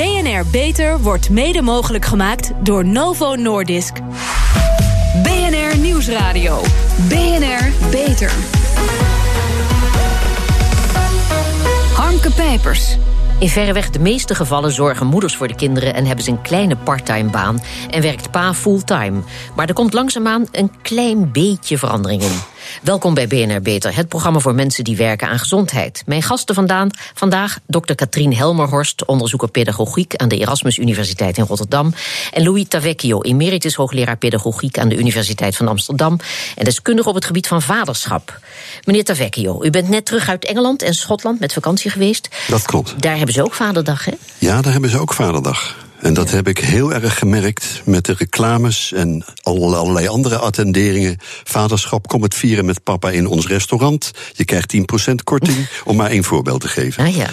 BNR Beter wordt mede mogelijk gemaakt door Novo Nordisk. BNR Nieuwsradio. BNR Beter. Harmke Pijpers. In verreweg de meeste gevallen zorgen moeders voor de kinderen en hebben ze een kleine parttime baan en werkt pa fulltime. Maar er komt langzaamaan een klein beetje verandering in. Welkom bij BNR Beter, het programma voor mensen die werken aan gezondheid. Mijn gasten vandaan, vandaag dokter Katrien Helmerhorst, onderzoeker pedagogiek aan de Erasmus Universiteit in Rotterdam. En Louis Tavecchio, emeritus hoogleraar pedagogiek aan de Universiteit van Amsterdam. En deskundige op het gebied van vaderschap. Meneer Tavecchio, u bent net terug uit Engeland en Schotland met vakantie geweest. Dat klopt. Daar hebben ze ook Vaderdag, hè? Ja, daar hebben ze ook Vaderdag. En dat heb ik heel erg gemerkt met de reclames en allerlei andere attenderingen. Vaderschap, kom het vieren met papa in ons restaurant. Je krijgt 10% korting, om maar één voorbeeld te geven. Ah ja.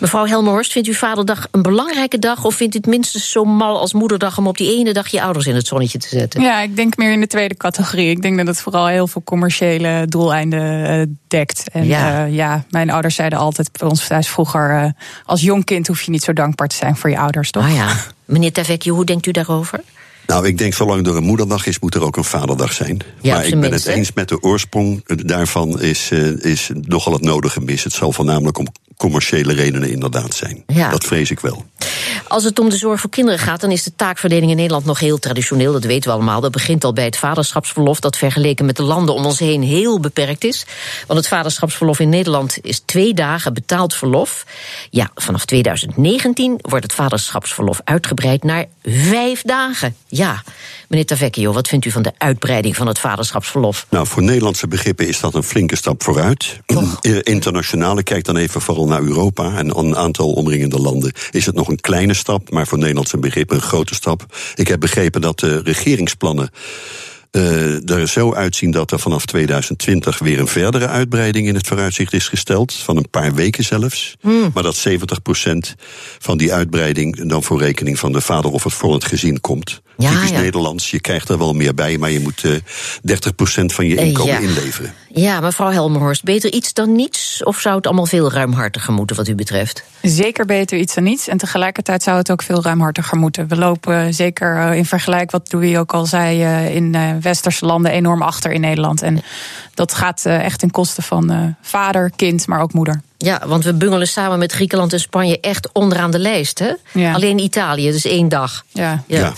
Mevrouw Helmerhorst, vindt u Vaderdag een belangrijke dag... of vindt u het minstens zo mal als Moederdag... om op die ene dag je ouders in het zonnetje te zetten? Ja, ik denk meer in de tweede categorie. Ik denk dat het vooral heel veel commerciële doeleinden uh, dekt. En ja. Uh, ja. mijn ouders zeiden altijd bij ons thuis vroeger... Uh, als jong kind hoef je niet zo dankbaar te zijn voor je ouders, toch? Ah ja. Meneer Tavecchio, hoe denkt u daarover? Nou, ik denk zolang er een moederdag is, moet er ook een vaderdag zijn. Ja, maar ik ben het eens met de oorsprong daarvan is, uh, is nogal het nodige mis. Het zal voornamelijk om commerciële redenen inderdaad zijn. Ja. Dat vrees ik wel. Als het om de zorg voor kinderen gaat, dan is de taakverdeling in Nederland nog heel traditioneel. Dat weten we allemaal. Dat begint al bij het vaderschapsverlof, dat vergeleken met de landen om ons heen heel beperkt is. Want het vaderschapsverlof in Nederland is twee dagen betaald verlof. Ja, vanaf 2019 wordt het vaderschapsverlof uitgebreid naar vijf dagen. Ja, meneer Tavecchio, wat vindt u van de uitbreiding van het vaderschapsverlof? Nou, voor Nederlandse begrippen is dat een flinke stap vooruit. Toch? Internationale, kijk dan even vooral naar Europa en een aantal omringende landen, is het nog een kleine stap, maar voor Nederlandse begrippen een grote stap. Ik heb begrepen dat de regeringsplannen uh, er zo uitzien dat er vanaf 2020 weer een verdere uitbreiding in het vooruitzicht is gesteld. Van een paar weken zelfs. Hmm. Maar dat 70% van die uitbreiding dan voor rekening van de vader of het volgend gezin komt. Ja, Typisch ja. Nederlands, je krijgt er wel meer bij, maar je moet uh, 30% van je inkomen ja. inleveren. Ja, mevrouw Helmerhorst, beter iets dan niets? Of zou het allemaal veel ruimhartiger moeten wat u betreft? Zeker beter iets dan niets. En tegelijkertijd zou het ook veel ruimhartiger moeten. We lopen zeker uh, in vergelijk, wat Louis ook al zei, uh, in uh, westerse landen enorm achter in Nederland. En dat gaat uh, echt ten koste van uh, vader, kind, maar ook moeder. Ja, want we bungelen samen met Griekenland en Spanje echt onderaan de lijst. Hè? Ja. Alleen Italië, dus één dag. Ja. ja.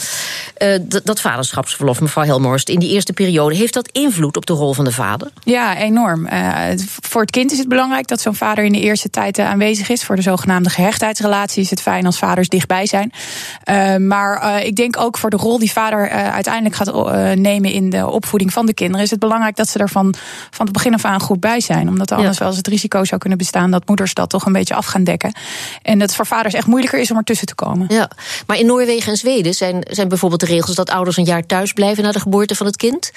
Uh, dat vaderschapsverlof, mevrouw Helmhorst, in die eerste periode, heeft dat invloed op de rol van de vader? Ja, enorm. Uh, voor het kind is het belangrijk dat zo'n vader in de eerste tijd uh, aanwezig is. Voor de zogenaamde gehechtheidsrelatie is het fijn als vaders dichtbij zijn. Uh, maar ik denk ook voor de rol die vader uiteindelijk gaat nemen in de opvoeding van de kinderen, is het belangrijk dat ze er van, van het begin af aan goed bij zijn. Omdat er anders ja. wel eens het risico zou kunnen bestaan dat moeders dat toch een beetje af gaan dekken. En het voor vaders echt moeilijker is om ertussen te komen. Ja, maar in Noorwegen en Zweden zijn, zijn bijvoorbeeld de regels dat ouders een jaar thuis blijven na de geboorte van het kind.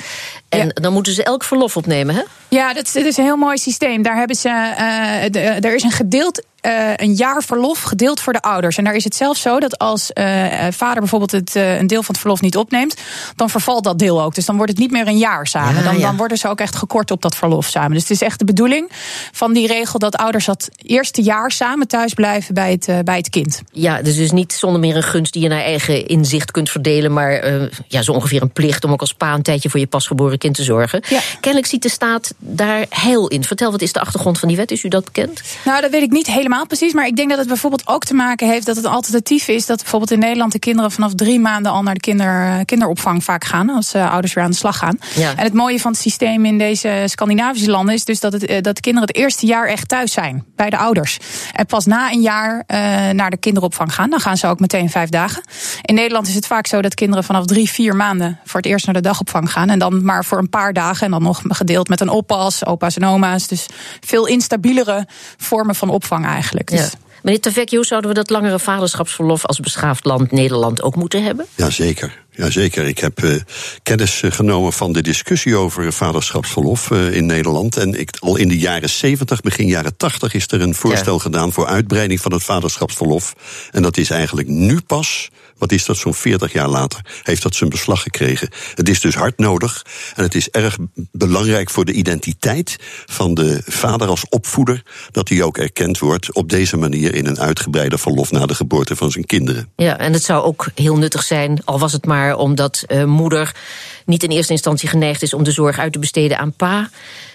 En ja. dan moeten ze elk verlof opnemen, hè? Ja, dat is, dat is een heel mooi systeem. Daar hebben ze. Uh, de, er is een gedeeld uh, een jaar verlof gedeeld voor de ouders. En daar is het zelfs zo dat als uh, vader bijvoorbeeld het, uh, een deel van het verlof niet opneemt, dan vervalt dat deel ook. Dus dan wordt het niet meer een jaar samen. Ja, dan, ja. dan worden ze ook echt gekort op dat verlof samen. Dus het is echt de bedoeling van die regel dat ouders dat eerste jaar samen thuis blijven bij het, bij het kind. Ja, dus, dus niet zonder meer een gunst die je naar eigen inzicht kunt verdelen, maar ja, zo ongeveer een plicht om ook als pa een tijdje voor je pasgeboren kind te zorgen. Ja. Kennelijk ziet de staat daar heil in. Vertel, wat is de achtergrond van die wet? Is u dat bekend? Nou, dat weet ik niet helemaal precies. Maar ik denk dat het bijvoorbeeld ook te maken heeft dat het alternatief is dat bijvoorbeeld in Nederland de kinderen vanaf drie maanden al naar de kinder, kinderopvang vaak gaan. Als uh, ouders weer aan de slag gaan. Ja. En het mooie van het systeem in deze Scandinavische landen is dus dat, het, uh, dat de kinderen het eerste jaar echt thuis zijn bij de ouders. En pas na een jaar uh, naar de kinderopvang gaan. Dan gaan ze ook meteen vijf dagen. In Nederland is het vaak zo dat kinderen vanaf drie, vier maanden voor het eerst naar de dagopvang gaan. En dan maar voor een paar dagen. En dan nog gedeeld met een oppas, opa's en oma's. Dus veel instabielere vormen van opvang eigenlijk. Dus ja. Meneer Tavecchio, zouden we dat langere vaderschapsverlof als beschaafd land Nederland ook moeten hebben? Jazeker. Jazeker, ik heb uh, kennis genomen van de discussie over vaderschapsverlof uh, in Nederland. En ik, al in de jaren 70, begin jaren 80 is er een voorstel ja. gedaan voor uitbreiding van het vaderschapsverlof. En dat is eigenlijk nu pas wat is dat zo'n 40 jaar later, heeft dat zijn beslag gekregen. Het is dus hard nodig en het is erg belangrijk voor de identiteit van de vader als opvoeder, dat hij ook erkend wordt op deze manier in een uitgebreide verlof na de geboorte van zijn kinderen. Ja, en het zou ook heel nuttig zijn, al was het maar omdat uh, moeder niet in eerste instantie geneigd is om de zorg uit te besteden aan pa.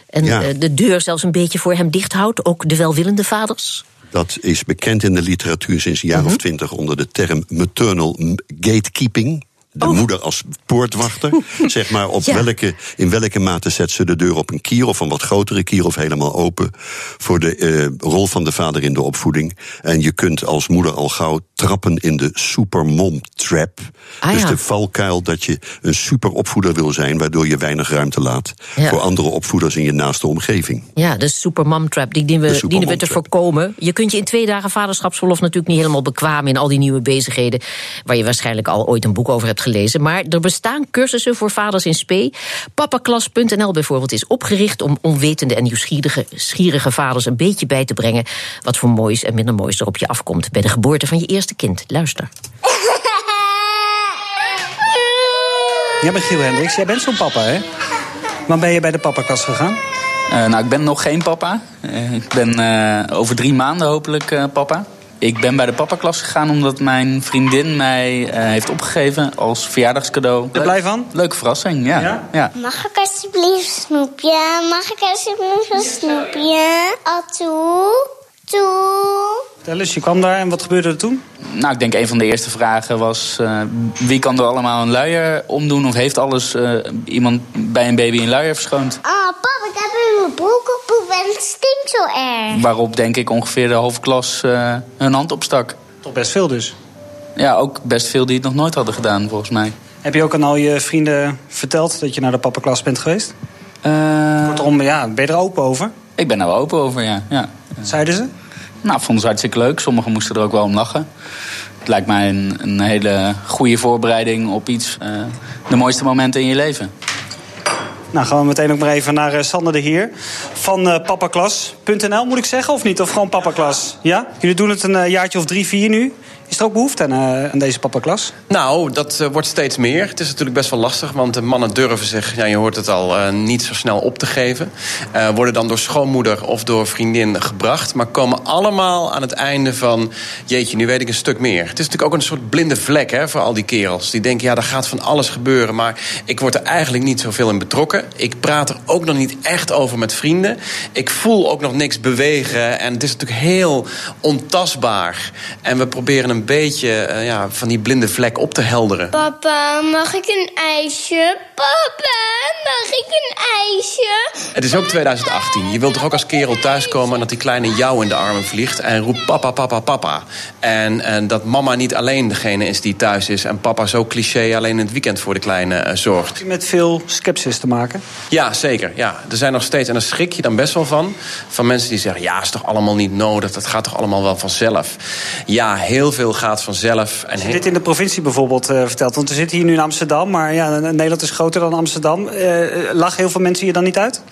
En ja. uh, de deur zelfs een beetje voor hem dicht houdt, ook de welwillende vaders. Dat is bekend in de literatuur sinds een jaar mm -hmm. of twintig onder de term maternal gatekeeping. De oh. moeder als poortwachter. zeg maar op ja. welke, in welke mate zet ze de deur op een kier of een wat grotere kier of helemaal open. Voor de uh, rol van de vader in de opvoeding. En je kunt als moeder al gauw trappen in de supermom trap. Ah, dus ja. de valkuil dat je een superopvoeder wil zijn, waardoor je weinig ruimte laat ja. voor andere opvoeders in je naaste omgeving. Ja, de supermom trap, die dienen we, dienen we te voorkomen. Je kunt je in twee dagen vaderschapsverlof natuurlijk niet helemaal bekwamen in al die nieuwe bezigheden, waar je waarschijnlijk al ooit een boek over hebt gelezen. Maar er bestaan cursussen voor vaders in spe. Papaklas.nl bijvoorbeeld is opgericht om onwetende en nieuwsgierige schierige vaders een beetje bij te brengen wat voor moois en minder moois er op je afkomt bij de geboorte van je eerste kind. Luister. Jij bent Giel Hendricks, jij bent zo'n papa, hè? Wanneer ben je bij de papakast gegaan? Uh, nou, ik ben nog geen papa. Uh, ik ben uh, over drie maanden hopelijk papa. Ik ben bij de papaklas gegaan omdat mijn vriendin mij heeft opgegeven als verjaardagscadeau. Er blij van? Leuke verrassing, ja. ja. ja. Mag ik alsjeblieft snoepje? Mag ik alsjeblieft een snoepje? Atoe? Toe? Vertel eens, je kwam daar en wat gebeurde er toen? Nou, ik denk een van de eerste vragen was... Uh, wie kan er allemaal een luier omdoen? Of heeft alles uh, iemand bij een baby een luier verschoond? Ah, oh, pap, ik heb in mijn broek opgepoept en het stinkt zo erg. Waarop, denk ik, ongeveer de hoofdklas uh, hun hand opstak. Toch best veel dus? Ja, ook best veel die het nog nooit hadden gedaan, volgens mij. Heb je ook aan al je vrienden verteld dat je naar de papaklas bent geweest? Kortom, ja, ben je er open over? Ik ben er wel open over, ja. ja. Zeiden ze? Nou, vonden ze hartstikke leuk. Sommigen moesten er ook wel om lachen. Het lijkt mij een, een hele goede voorbereiding op iets. Uh, de mooiste momenten in je leven. Nou, gaan we meteen ook maar even naar uh, Sander de Heer. Van uh, papaklas.nl moet ik zeggen, of niet? Of gewoon papaklas? Ja? Jullie doen het een jaartje of drie, vier nu. Is er ook behoefte aan, uh, aan deze papaklas? Nou, dat uh, wordt steeds meer. Het is natuurlijk best wel lastig, want de mannen durven zich, ja, je hoort het al, uh, niet zo snel op te geven. worden dan door schoonmoeder of door vriendin gebracht, maar komen allemaal aan het einde van, jeetje, nu weet ik een stuk meer. Het is natuurlijk ook een soort blinde vlek hè, voor al die kerels. Die denken, ja, er gaat van alles gebeuren, maar ik word er eigenlijk niet zoveel in betrokken. Ik praat er ook nog niet echt over met vrienden. Ik voel ook nog niks bewegen en het is natuurlijk heel ontastbaar. En we proberen een een beetje uh, ja, van die blinde vlek op te helderen. Papa, mag ik een ijsje? Papa, mag ik een ijsje? Het is ook 2018. Je wilt toch ook als kerel thuiskomen... en dat die kleine jou in de armen vliegt en roept papa, papa, papa. En, en dat mama niet alleen degene is die thuis is... en papa zo cliché alleen in het weekend voor de kleine uh, zorgt. Met veel sceptisch te maken? Ja, zeker. Ja. Er zijn nog steeds, en daar schrik je dan best wel van... van mensen die zeggen, ja, is toch allemaal niet nodig... dat gaat toch allemaal wel vanzelf. Ja, heel veel gaat vanzelf. En dit in de provincie bijvoorbeeld uh, vertelt, want we zitten hier nu in Amsterdam... maar ja, Nederland is groter dan Amsterdam. Uh, lachen heel veel mensen hier dan niet uit?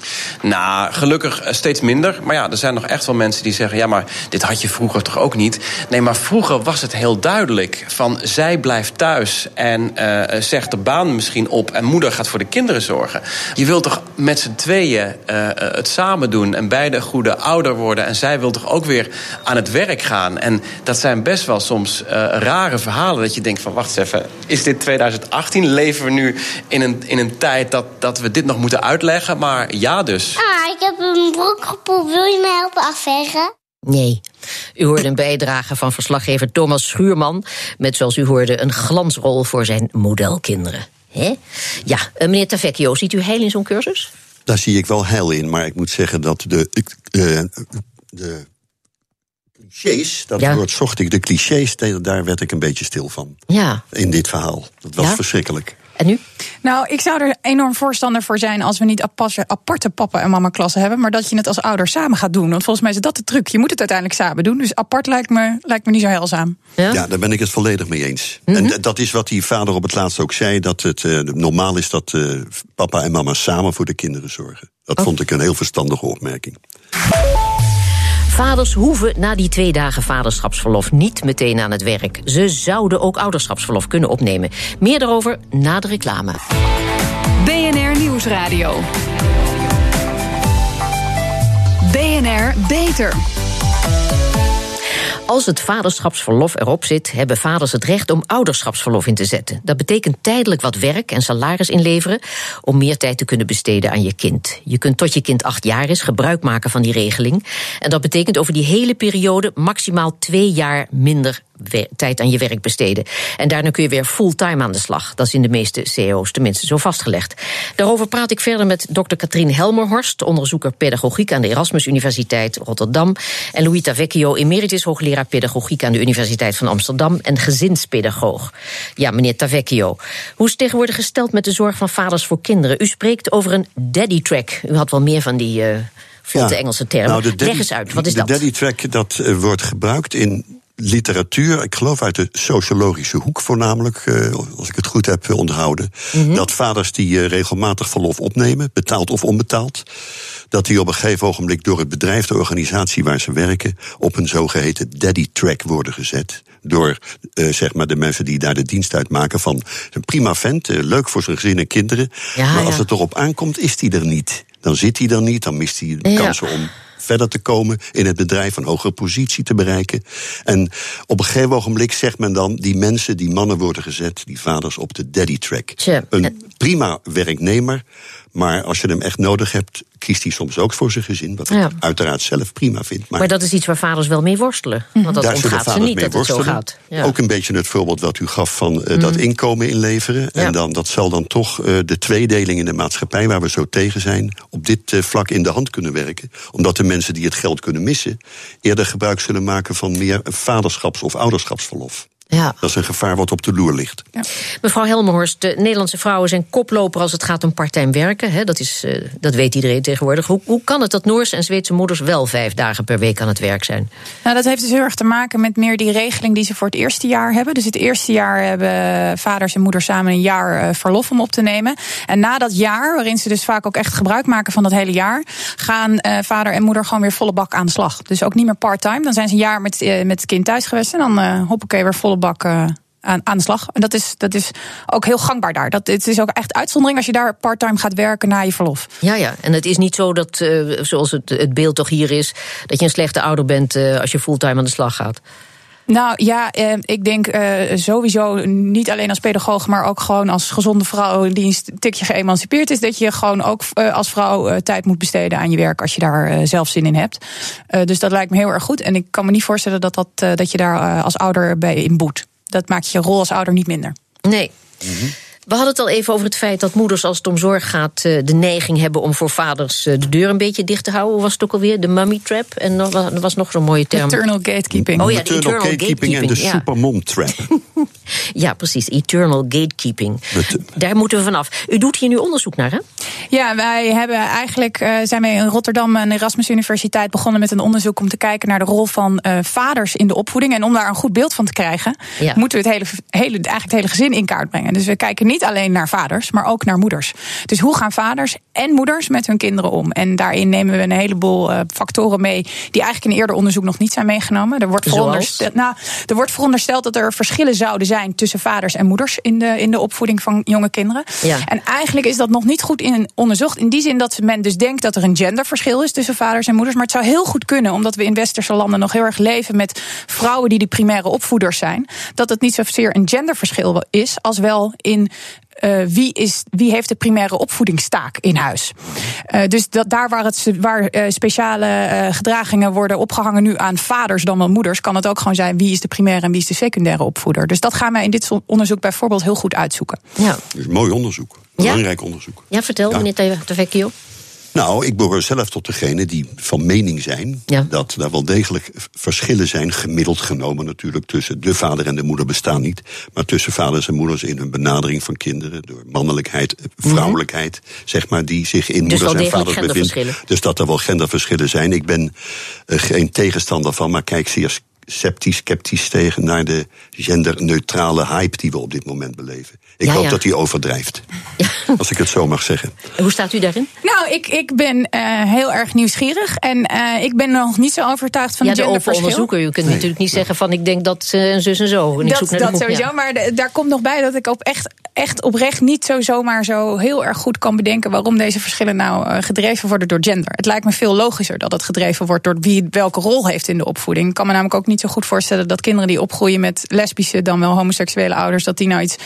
Nou, gelukkig steeds minder. Maar ja, er zijn nog echt wel mensen die zeggen... ja, maar dit had je vroeger toch ook niet? Nee, maar vroeger was het heel duidelijk. Van, zij blijft thuis en uh, zegt de baan misschien op... en moeder gaat voor de kinderen zorgen. Je wilt toch met z'n tweeën het samen doen... en beide goede ouder worden... en zij wil toch ook weer aan het werk gaan. En dat zijn best wel soms uh, rare verhalen. Dat je denkt van, wacht eens even, is dit 2018? Leven we nu in een, in een tijd dat, dat we dit nog moeten uitleggen? Maar ja dus. Ah, ik heb een broek gepoept. Wil je me helpen afvegen? Nee. U hoorde een bijdrage van verslaggever Thomas Schuurman... met, zoals u hoorde, een glansrol voor zijn modelkinderen. He? Ja, eh, meneer Tavecchio, ziet u heil in zo'n cursus? Daar zie ik wel heil in, maar ik moet zeggen dat de... Uh, de clichés, dat ja. woord zocht ik, de clichés, daar werd ik een beetje stil van. Ja. In dit verhaal. Dat was ja? verschrikkelijk. En u? Nou, ik zou er enorm voorstander voor zijn als we niet aparte, aparte papa- en mama-klassen hebben, maar dat je het als ouder samen gaat doen. Want volgens mij is dat de truc. Je moet het uiteindelijk samen doen. Dus apart lijkt me, lijkt me niet zo heilzaam. Ja? Ja, daar ben ik het volledig mee eens. Mhm. En d- dat is wat die vader op het laatst ook zei: dat het eh, normaal is dat eh, papa en mama samen voor de kinderen zorgen. Dat vond ik een heel verstandige opmerking. Vaders hoeven na die twee dagen vaderschapsverlof niet meteen aan het werk. Ze zouden ook ouderschapsverlof kunnen opnemen. Meer daarover na de reclame. BNR Nieuwsradio. BNR Beter. Als het vaderschapsverlof erop zit, hebben vaders het recht om ouderschapsverlof in te zetten. Dat betekent tijdelijk wat werk en salaris inleveren om meer tijd te kunnen besteden aan je kind. Je kunt tot je kind acht jaar is gebruik maken van die regeling. En dat betekent over die hele periode maximaal twee jaar minder tijd aan je werk besteden. En daarna kun je weer fulltime aan de slag. Dat is in de meeste CEO's tenminste zo vastgelegd. Daarover praat ik verder met dokter Katrien Helmerhorst, onderzoeker pedagogiek aan de Erasmus Universiteit Rotterdam. En Louis Tavecchio, emeritus hoogleraar pedagogiek aan de Universiteit van Amsterdam en gezinspedagoog. Ja, meneer Tavecchio, hoe is het tegenwoordig gesteld met de zorg van vaders voor kinderen? U spreekt over een daddy track. U had wel meer van die eh vlotte Ja. Engelse termen. Nou, de daddy- Leg eens uit, wat is de dat? daddy track dat eh, wordt gebruikt in literatuur, ik geloof uit de sociologische hoek voornamelijk, eh, als ik het goed heb onthouden. Mhm. Dat vaders die eh, regelmatig verlof opnemen, betaald of onbetaald, dat die op een gegeven ogenblik door het bedrijf, de organisatie waar ze werken, op een zogeheten daddy track worden gezet. Door eh, zeg maar de mensen die daar de dienst uitmaken van een prima vent, leuk voor zijn gezin en kinderen. Ja, maar als ja. het erop aankomt, is hij er niet. Dan zit hij er niet, dan mist hij de Ja. kansen om verder te komen in het bedrijf, een hogere positie te bereiken. En op een gegeven ogenblik zegt men dan, die mensen, die mannen worden gezet, die vaders, op de daddy track. Een prima werknemer, maar als je hem echt nodig hebt, kiest hij soms ook voor zijn gezin, wat Ja. ik uiteraard zelf prima vind. Maar dat is iets waar vaders wel mee worstelen. Want dat daar ontgaat ze niet mee dat het zo gaat. Ja. Ook een beetje het voorbeeld wat u gaf van eh, dat inkomen inleveren. Ja. En dan, dat zal dan toch eh, de tweedeling in de maatschappij, waar we zo tegen zijn, op dit eh, vlak in de hand kunnen werken. Omdat de mensen die het geld kunnen missen, eerder gebruik zullen maken van meer vaderschaps- of ouderschapsverlof. Ja. Dat is een gevaar wat op de loer ligt. Mevrouw Helmenhorst, de Nederlandse vrouwen zijn koploper als het gaat om parttime werken. Hè? Dat, is, eh, dat weet iedereen tegenwoordig. Hoe, hoe kan het dat Noorse en Zweedse moeders wel vijf dagen per week aan het werk zijn? Nou, dat heeft dus heel erg te maken met meer die regeling die ze voor het eerste jaar hebben. Dus het eerste jaar hebben vaders en moeders samen een jaar eh, verlof om op te nemen. En na dat jaar, waarin ze dus vaak ook echt gebruik maken van dat hele jaar, gaan eh, vader en moeder gewoon weer volle bak aan de slag. Dus ook niet meer part-time. Dan zijn ze een jaar met, met het kind thuis geweest en dan eh hoppakee weer volle aan, aan de slag. En dat is, dat is ook heel gangbaar daar. Dat, het is ook echt uitzondering als je daar parttime gaat werken na je verlof. Ja, ja. En het is niet zo dat, eh, zoals het, het beeld toch hier is, dat je een slechte ouder bent eh, als je fulltime aan de slag gaat. Nou ja, eh, ik denk eh, sowieso niet alleen als pedagoog, maar ook gewoon als gezonde vrouw die een tikje geëmancipeerd is, dat je gewoon ook eh, als vrouw eh, tijd moet besteden aan je werk als je daar zelf zin in hebt. Eh, dus dat lijkt me heel erg goed. En ik kan me niet voorstellen dat, dat, dat je daar als ouder bij in boet. Dat maakt je rol als ouder niet minder. Nee. We hadden het al even over het feit dat moeders, als het om zorg gaat, eh, de neiging hebben om voor vaders eh, de deur een beetje dicht te houden. Hoe was het ook alweer? De mummy trap. En er was nog zo'n mooie term. Eternal gatekeeping. Oh ja, de eternal gatekeeping en de ja. supermom trap. Ja, precies. Eternal gatekeeping. Daar moeten we vanaf. U doet hier nu onderzoek naar, hè? Ja, wij hebben eigenlijk eh, zijn wij in Rotterdam en de Erasmus Universiteit begonnen met een onderzoek om te kijken naar de rol van eh, vaders in de opvoeding. En om daar een goed beeld van te krijgen, Ja. moeten we het hele, hele, eigenlijk het hele gezin in kaart brengen. Dus we kijken niet alleen naar vaders, maar ook naar moeders. Dus hoe gaan vaders en moeders met hun kinderen om? En daarin nemen we een heleboel eh, factoren mee die eigenlijk in eerder onderzoek nog niet zijn meegenomen. Er wordt, verondersteld, nou, er wordt verondersteld dat er verschillen zouden zijn tussen vaders en moeders in de, in de opvoeding van jonge kinderen. Ja. En eigenlijk is dat nog niet goed in onderzocht. In die zin dat men dus denkt dat er een genderverschil is tussen vaders en moeders. Maar het zou heel goed kunnen, omdat we in westerse landen nog heel erg leven met vrouwen die de primaire opvoeders zijn. Dat het niet zozeer een genderverschil is, als wel in. Eh, wie, is, wie heeft de primaire opvoedingstaak in huis? Eh, dus dat, daar waar, het, waar eh, speciale eh, gedragingen worden opgehangen nu aan vaders dan wel moeders, kan het ook gewoon zijn wie is de primaire en wie is de secundaire opvoeder. Dus dat gaan wij in dit zo- onderzoek bijvoorbeeld heel goed uitzoeken. Ja, is mooi onderzoek. Belangrijk onderzoek. ja vertel, Ja. meneer Tevecchio. Nou, ik behoor zelf tot degene die van mening zijn Ja. dat er wel degelijk verschillen zijn, gemiddeld genomen natuurlijk, tussen de vader en de moeder bestaan niet, maar tussen vaders en moeders in hun benadering van kinderen, door mannelijkheid, eh, vrouwelijkheid, zeg maar, die zich in Mhm. Dus moeders en vaders bevinden. genderverschillen. Dus dat er wel genderverschillen zijn. Ik ben eh, geen tegenstander van, maar kijk zeer sceptisch, sceptisch tegen naar de genderneutrale hype die we op dit moment beleven. Ik Ja, hoop ja. dat die overdrijft. Als ik het zo mag zeggen. En Hoe staat u daarin? Nou, ik, ik ben eh, heel erg nieuwsgierig. En eh, ik ben nog niet zo overtuigd van ja, de onderzoeker. U kunt Nee. natuurlijk niet zeggen van ik denk dat ze een zus en zo. En ik dat zoek naar dat sowieso. ja. Maar de- daar komt nog bij dat ik op echt, echt oprecht niet zo zomaar zo heel erg goed kan bedenken waarom deze verschillen nou eh, gedreven worden door gender. Het lijkt me veel logischer dat het gedreven wordt door wie welke rol heeft in de opvoeding. Ik kan me namelijk ook niet zo goed voorstellen dat kinderen die opgroeien met lesbische dan wel homoseksuele ouders, dat die nou iets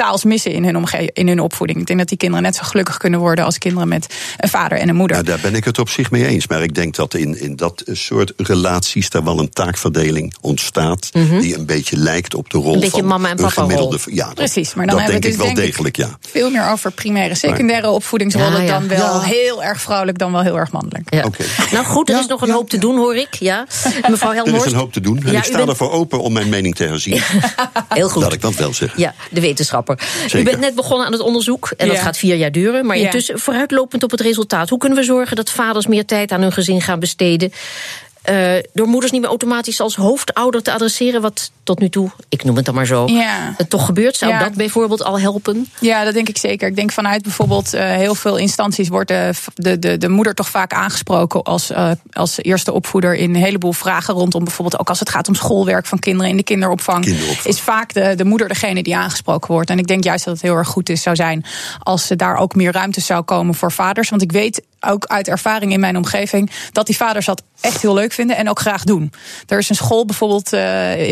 vitaals missen in hun, omge- in hun opvoeding. Ik denk dat die kinderen net zo gelukkig kunnen worden als kinderen met een vader en een moeder. Nou, daar ben ik het op zich mee eens. Maar ik denk dat in, in dat soort relaties daar wel een taakverdeling ontstaat. die een beetje lijkt op de rol Mhm. Een van mama en een papa gemiddelde. rol. Ja, dat, Precies, maar dan dat hebben denk we ik dus wel denk ik- degelijk, ja. Veel meer over primaire, secundaire opvoedingsrollen Ja, ja. dan wel Ja. heel erg vrouwelijk, dan wel heel erg mannelijk. Ja. Nou goed, er is nog een hoop te doen, hoor ik. Ja. Mevrouw Er Helmhorst. is een hoop te doen. En Ja, ik sta bent- ervoor open om mijn mening te herzien. Heel goed. Laat ik dat wel zeggen. Ja, de wetenschapper. U Zeker. bent net begonnen aan het onderzoek en dat gaat vier jaar duren. Maar Ja. intussen vooruitlopend op het resultaat. Hoe kunnen we zorgen dat vaders meer tijd aan hun gezin gaan besteden? Eh, door moeders niet meer automatisch als hoofdouder te adresseren, wat tot nu toe, ik noem het dan maar zo, Ja. het toch gebeurt. Zou Ja. dat bijvoorbeeld al helpen? Ja, dat denk ik zeker. Ik denk vanuit bijvoorbeeld eh, heel veel instanties wordt de, de, de, de moeder toch vaak aangesproken als, eh, als eerste opvoeder in een heleboel vragen rondom bijvoorbeeld ook als het gaat om schoolwerk van kinderen in de kinderopvang. Kinderopvang. Is vaak de, de moeder degene die aangesproken wordt. En ik denk juist dat het heel erg goed is, zou zijn als er daar ook meer ruimte zou komen voor vaders. Want ik weet ook uit ervaring in mijn omgeving dat die vaders dat echt heel leuk vinden en ook graag doen. Er is een school bijvoorbeeld, eh,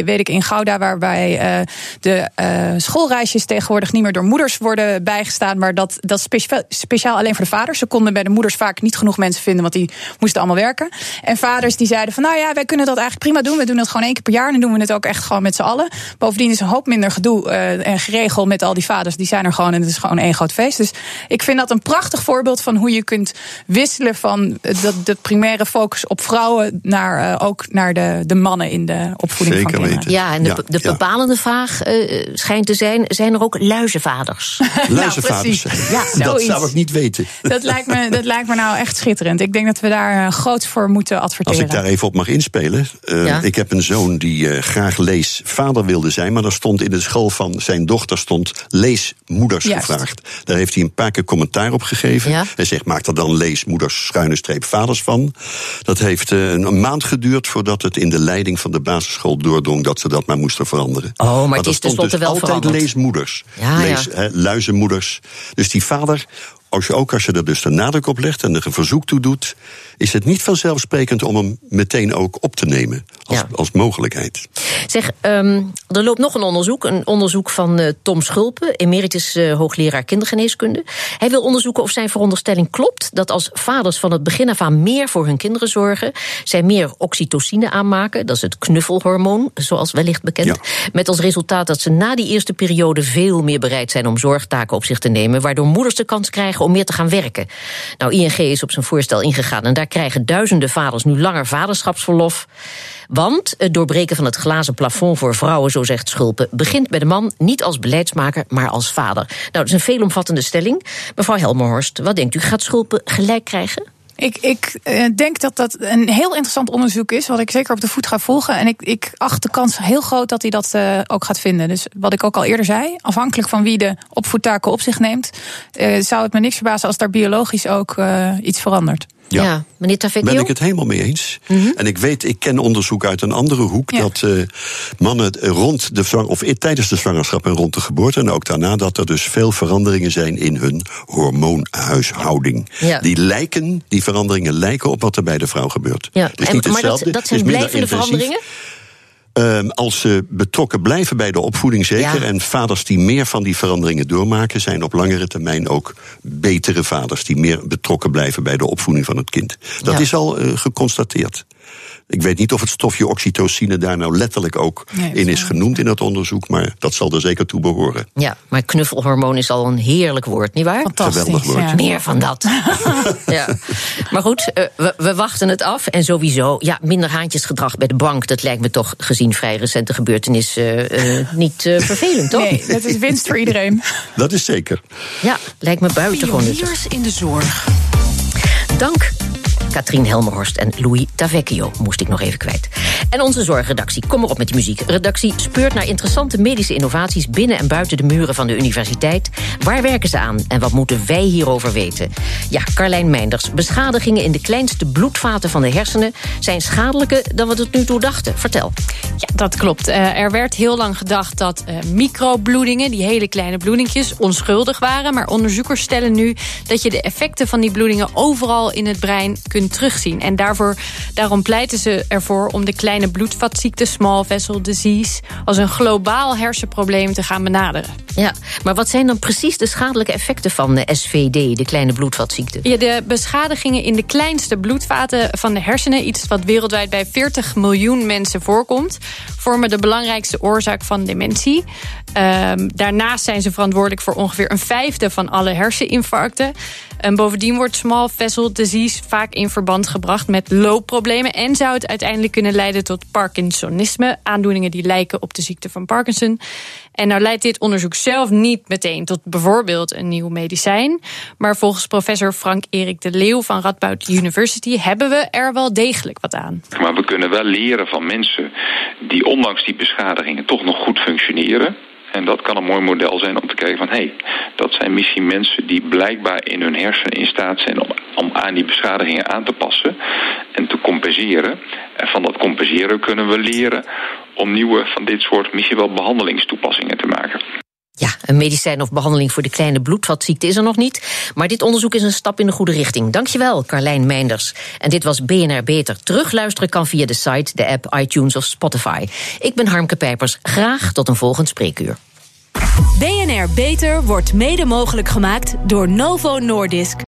weet ik, in Gouda, waarbij eh, de eh, schoolreisjes tegenwoordig niet meer door moeders worden bijgestaan, maar dat, dat specia- speciaal alleen voor de vaders. Ze konden bij de moeders vaak niet genoeg mensen vinden, want die moesten allemaal werken. En vaders die zeiden van, nou ja, wij kunnen dat eigenlijk prima doen. We doen het gewoon één keer per jaar en dan doen we het ook echt gewoon met z'n allen. Bovendien is een hoop minder gedoe en geregel met al die vaders. Die zijn er gewoon en het is gewoon één groot feest. Dus ik vind dat een prachtig voorbeeld van hoe je kunt wisselen van de, de primaire focus op vrouwen naar eh, ook naar de, de mannen in de opvoeding Zeker van kinderen. weten. Ja, en de, Ja, de ja. bepalende vraag eh, schijnt te zijn: zijn er ook luizenvaders? Luizenvaders. Nou. Ja, dat zoiets. zou ik niet weten. Dat lijkt, me, dat lijkt me nou echt schitterend. Ik denk dat we daar eh, groot voor moeten Als adverteren. ik daar even op mag inspelen. eh, Ja. Ik heb een zoon die eh, graag leesvader wilde zijn. Maar er stond in de school van zijn dochter stond leesmoeders Juist. gevraagd. Daar heeft hij een paar keer commentaar op gegeven. Ja. Hij zegt, maak er dan leesmoeders schuine streep vaders van. Dat heeft eh, een, maand geduurd voordat het in de leiding van de basisschool doordrong... dat ze dat maar moesten veranderen. Oh, maar het is tenslotte dus wel altijd veranderd. leesmoeders. Ja, Lees, ja. luizenmoeders. Dus die vader, als je, ook als je er dus de nadruk op legt en er een verzoek toe doet, is het niet vanzelfsprekend om hem meteen ook op te nemen als, Ja. als mogelijkheid. Zeg, ehm, er loopt nog een onderzoek. Een onderzoek van eh, Tom Schulpen, emeritus eh, hoogleraar kindergeneeskunde. Hij wil onderzoeken of zijn veronderstelling klopt dat als vaders van het begin af aan meer voor hun kinderen zorgen, zij meer oxytocine aanmaken, dat is het knuffelhormoon, zoals wellicht bekend. Ja. Met als resultaat dat ze na die eerste periode veel meer bereid zijn om zorgtaken op zich te nemen, waardoor moeders de kans krijgen om meer te gaan werken. Nou, ING is op zijn voorstel ingegaan en daar krijgen duizenden vaders nu langer vaderschapsverlof. Want het doorbreken van het glazen plafond voor vrouwen, zo zegt Schulpen, begint bij de man niet als beleidsmaker, maar als vader. Nou, dat is een veelomvattende stelling. Mevrouw Helmerhorst, wat denkt u? Gaat Schulpen gelijk krijgen? Ik, ik eh, denk dat dat een heel interessant onderzoek is, wat ik zeker op de voet ga volgen. En ik, ik acht de kans heel groot dat hij dat eh, ook gaat vinden. Dus wat ik ook al eerder zei, afhankelijk van wie de opvoedtaken op zich neemt, eh, zou het me niks verbazen als daar biologisch ook iets verandert. Ja. meneer Tavecchio? Ben ik het helemaal mee eens. En ik weet, ik ken onderzoek uit een andere hoek... Ja. dat eh, mannen rond de zwang, of tijdens de zwangerschap en rond de geboorte... en ook daarna, dat er dus veel veranderingen zijn in hun hormoonhuishouding. Ja. Die lijken, die veranderingen lijken op wat er bij de vrouw gebeurt. Ja, Het is en- niet maar dat, hetzelfde, dat het zijn minder blijvende intensief. veranderingen? Ehm, als ze betrokken blijven bij de opvoeding, zeker. Ja. En vaders die meer van die veranderingen doormaken, zijn op langere termijn ook betere vaders. Die meer betrokken blijven bij de opvoeding van het kind. Dat Ja. is al eh, geconstateerd. Ik weet niet of het stofje oxytocine daar nou letterlijk ook Nee, in is genoemd in dat onderzoek, maar dat zal er zeker toe behoren. Ja, maar knuffelhormoon is al een heerlijk woord, nietwaar? Fantastisch. Geweldig woord. ja. Meer van dat. ja. Maar goed, eh, we, we wachten het af. En sowieso, ja, minder haantjesgedrag bij de bank. Dat lijkt me toch, gezien vrij recente gebeurtenissen, eh, eh, niet eh, vervelend, toch? Nee, dat is winst voor iedereen. Dat is zeker. Ja, lijkt me buitengewoon. Pioniers in de zorg. Dank. Katrien Helmerhorst en Louis Tavecchio moest ik nog even kwijt. En onze zorgredactie, kom maar op met die muziek. Redactie speurt naar interessante medische innovaties binnen en buiten de muren van de universiteit. Waar werken ze aan en wat moeten wij hierover weten? Ja, Carlijn Meinders, beschadigingen in de kleinste bloedvaten van de hersenen zijn schadelijker dan we tot nu toe dachten. Vertel. Ja, dat klopt. Eh, er werd heel lang gedacht dat eh, microbloedingen, die hele kleine bloedingjes, onschuldig waren. Maar onderzoekers stellen nu dat je de effecten van die bloedingen overal in het brein kunt terugzien. En daarvoor, daarom pleiten ze ervoor om de kleine bloedvatziekte, small vessel disease, als een globaal hersenprobleem te gaan benaderen. Ja, maar wat zijn dan precies de schadelijke effecten van de SVD, de kleine bloedvatziekte? Ja, de beschadigingen in de kleinste bloedvaten van de hersenen, iets wat wereldwijd bij 40 miljoen mensen voorkomt, vormen de belangrijkste oorzaak van dementie. Ehm, daarnaast zijn ze verantwoordelijk voor ongeveer een vijfde van alle herseninfarcten. En bovendien wordt small vessel disease vaak in verband gebracht met loopproblemen en zou het uiteindelijk kunnen leiden tot Parkinsonisme, aandoeningen die lijken op de ziekte van Parkinson. En nou leidt dit onderzoek zelf niet meteen tot bijvoorbeeld een nieuw medicijn. Maar volgens professor Frank-Erik de Leeuw van Radboud University hebben we er wel degelijk wat aan. Maar we kunnen wel leren van mensen die ondanks die beschadigingen toch nog goed functioneren. En dat kan een mooi model zijn om te kijken van... hé, hey, dat zijn misschien mensen die blijkbaar in hun hersenen in staat zijn... om, om aan die beschadigingen aan te passen en te compenseren. En van dat compenseren kunnen we leren om nieuwe van dit soort misschien wel behandelingstoepassingen te maken. Ja, een medicijn of behandeling voor de kleine bloedvatziekte is er nog niet. Maar dit onderzoek is een stap in de goede richting. Dankjewel, Carlijn Meinders. En dit was BNR Beter. Terugluisteren kan via de site, de app, iTunes of Spotify. Ik ben Harmke Pijpers. Graag tot een volgend spreekuur. BNR Beter wordt mede mogelijk gemaakt door Novo Nordisk.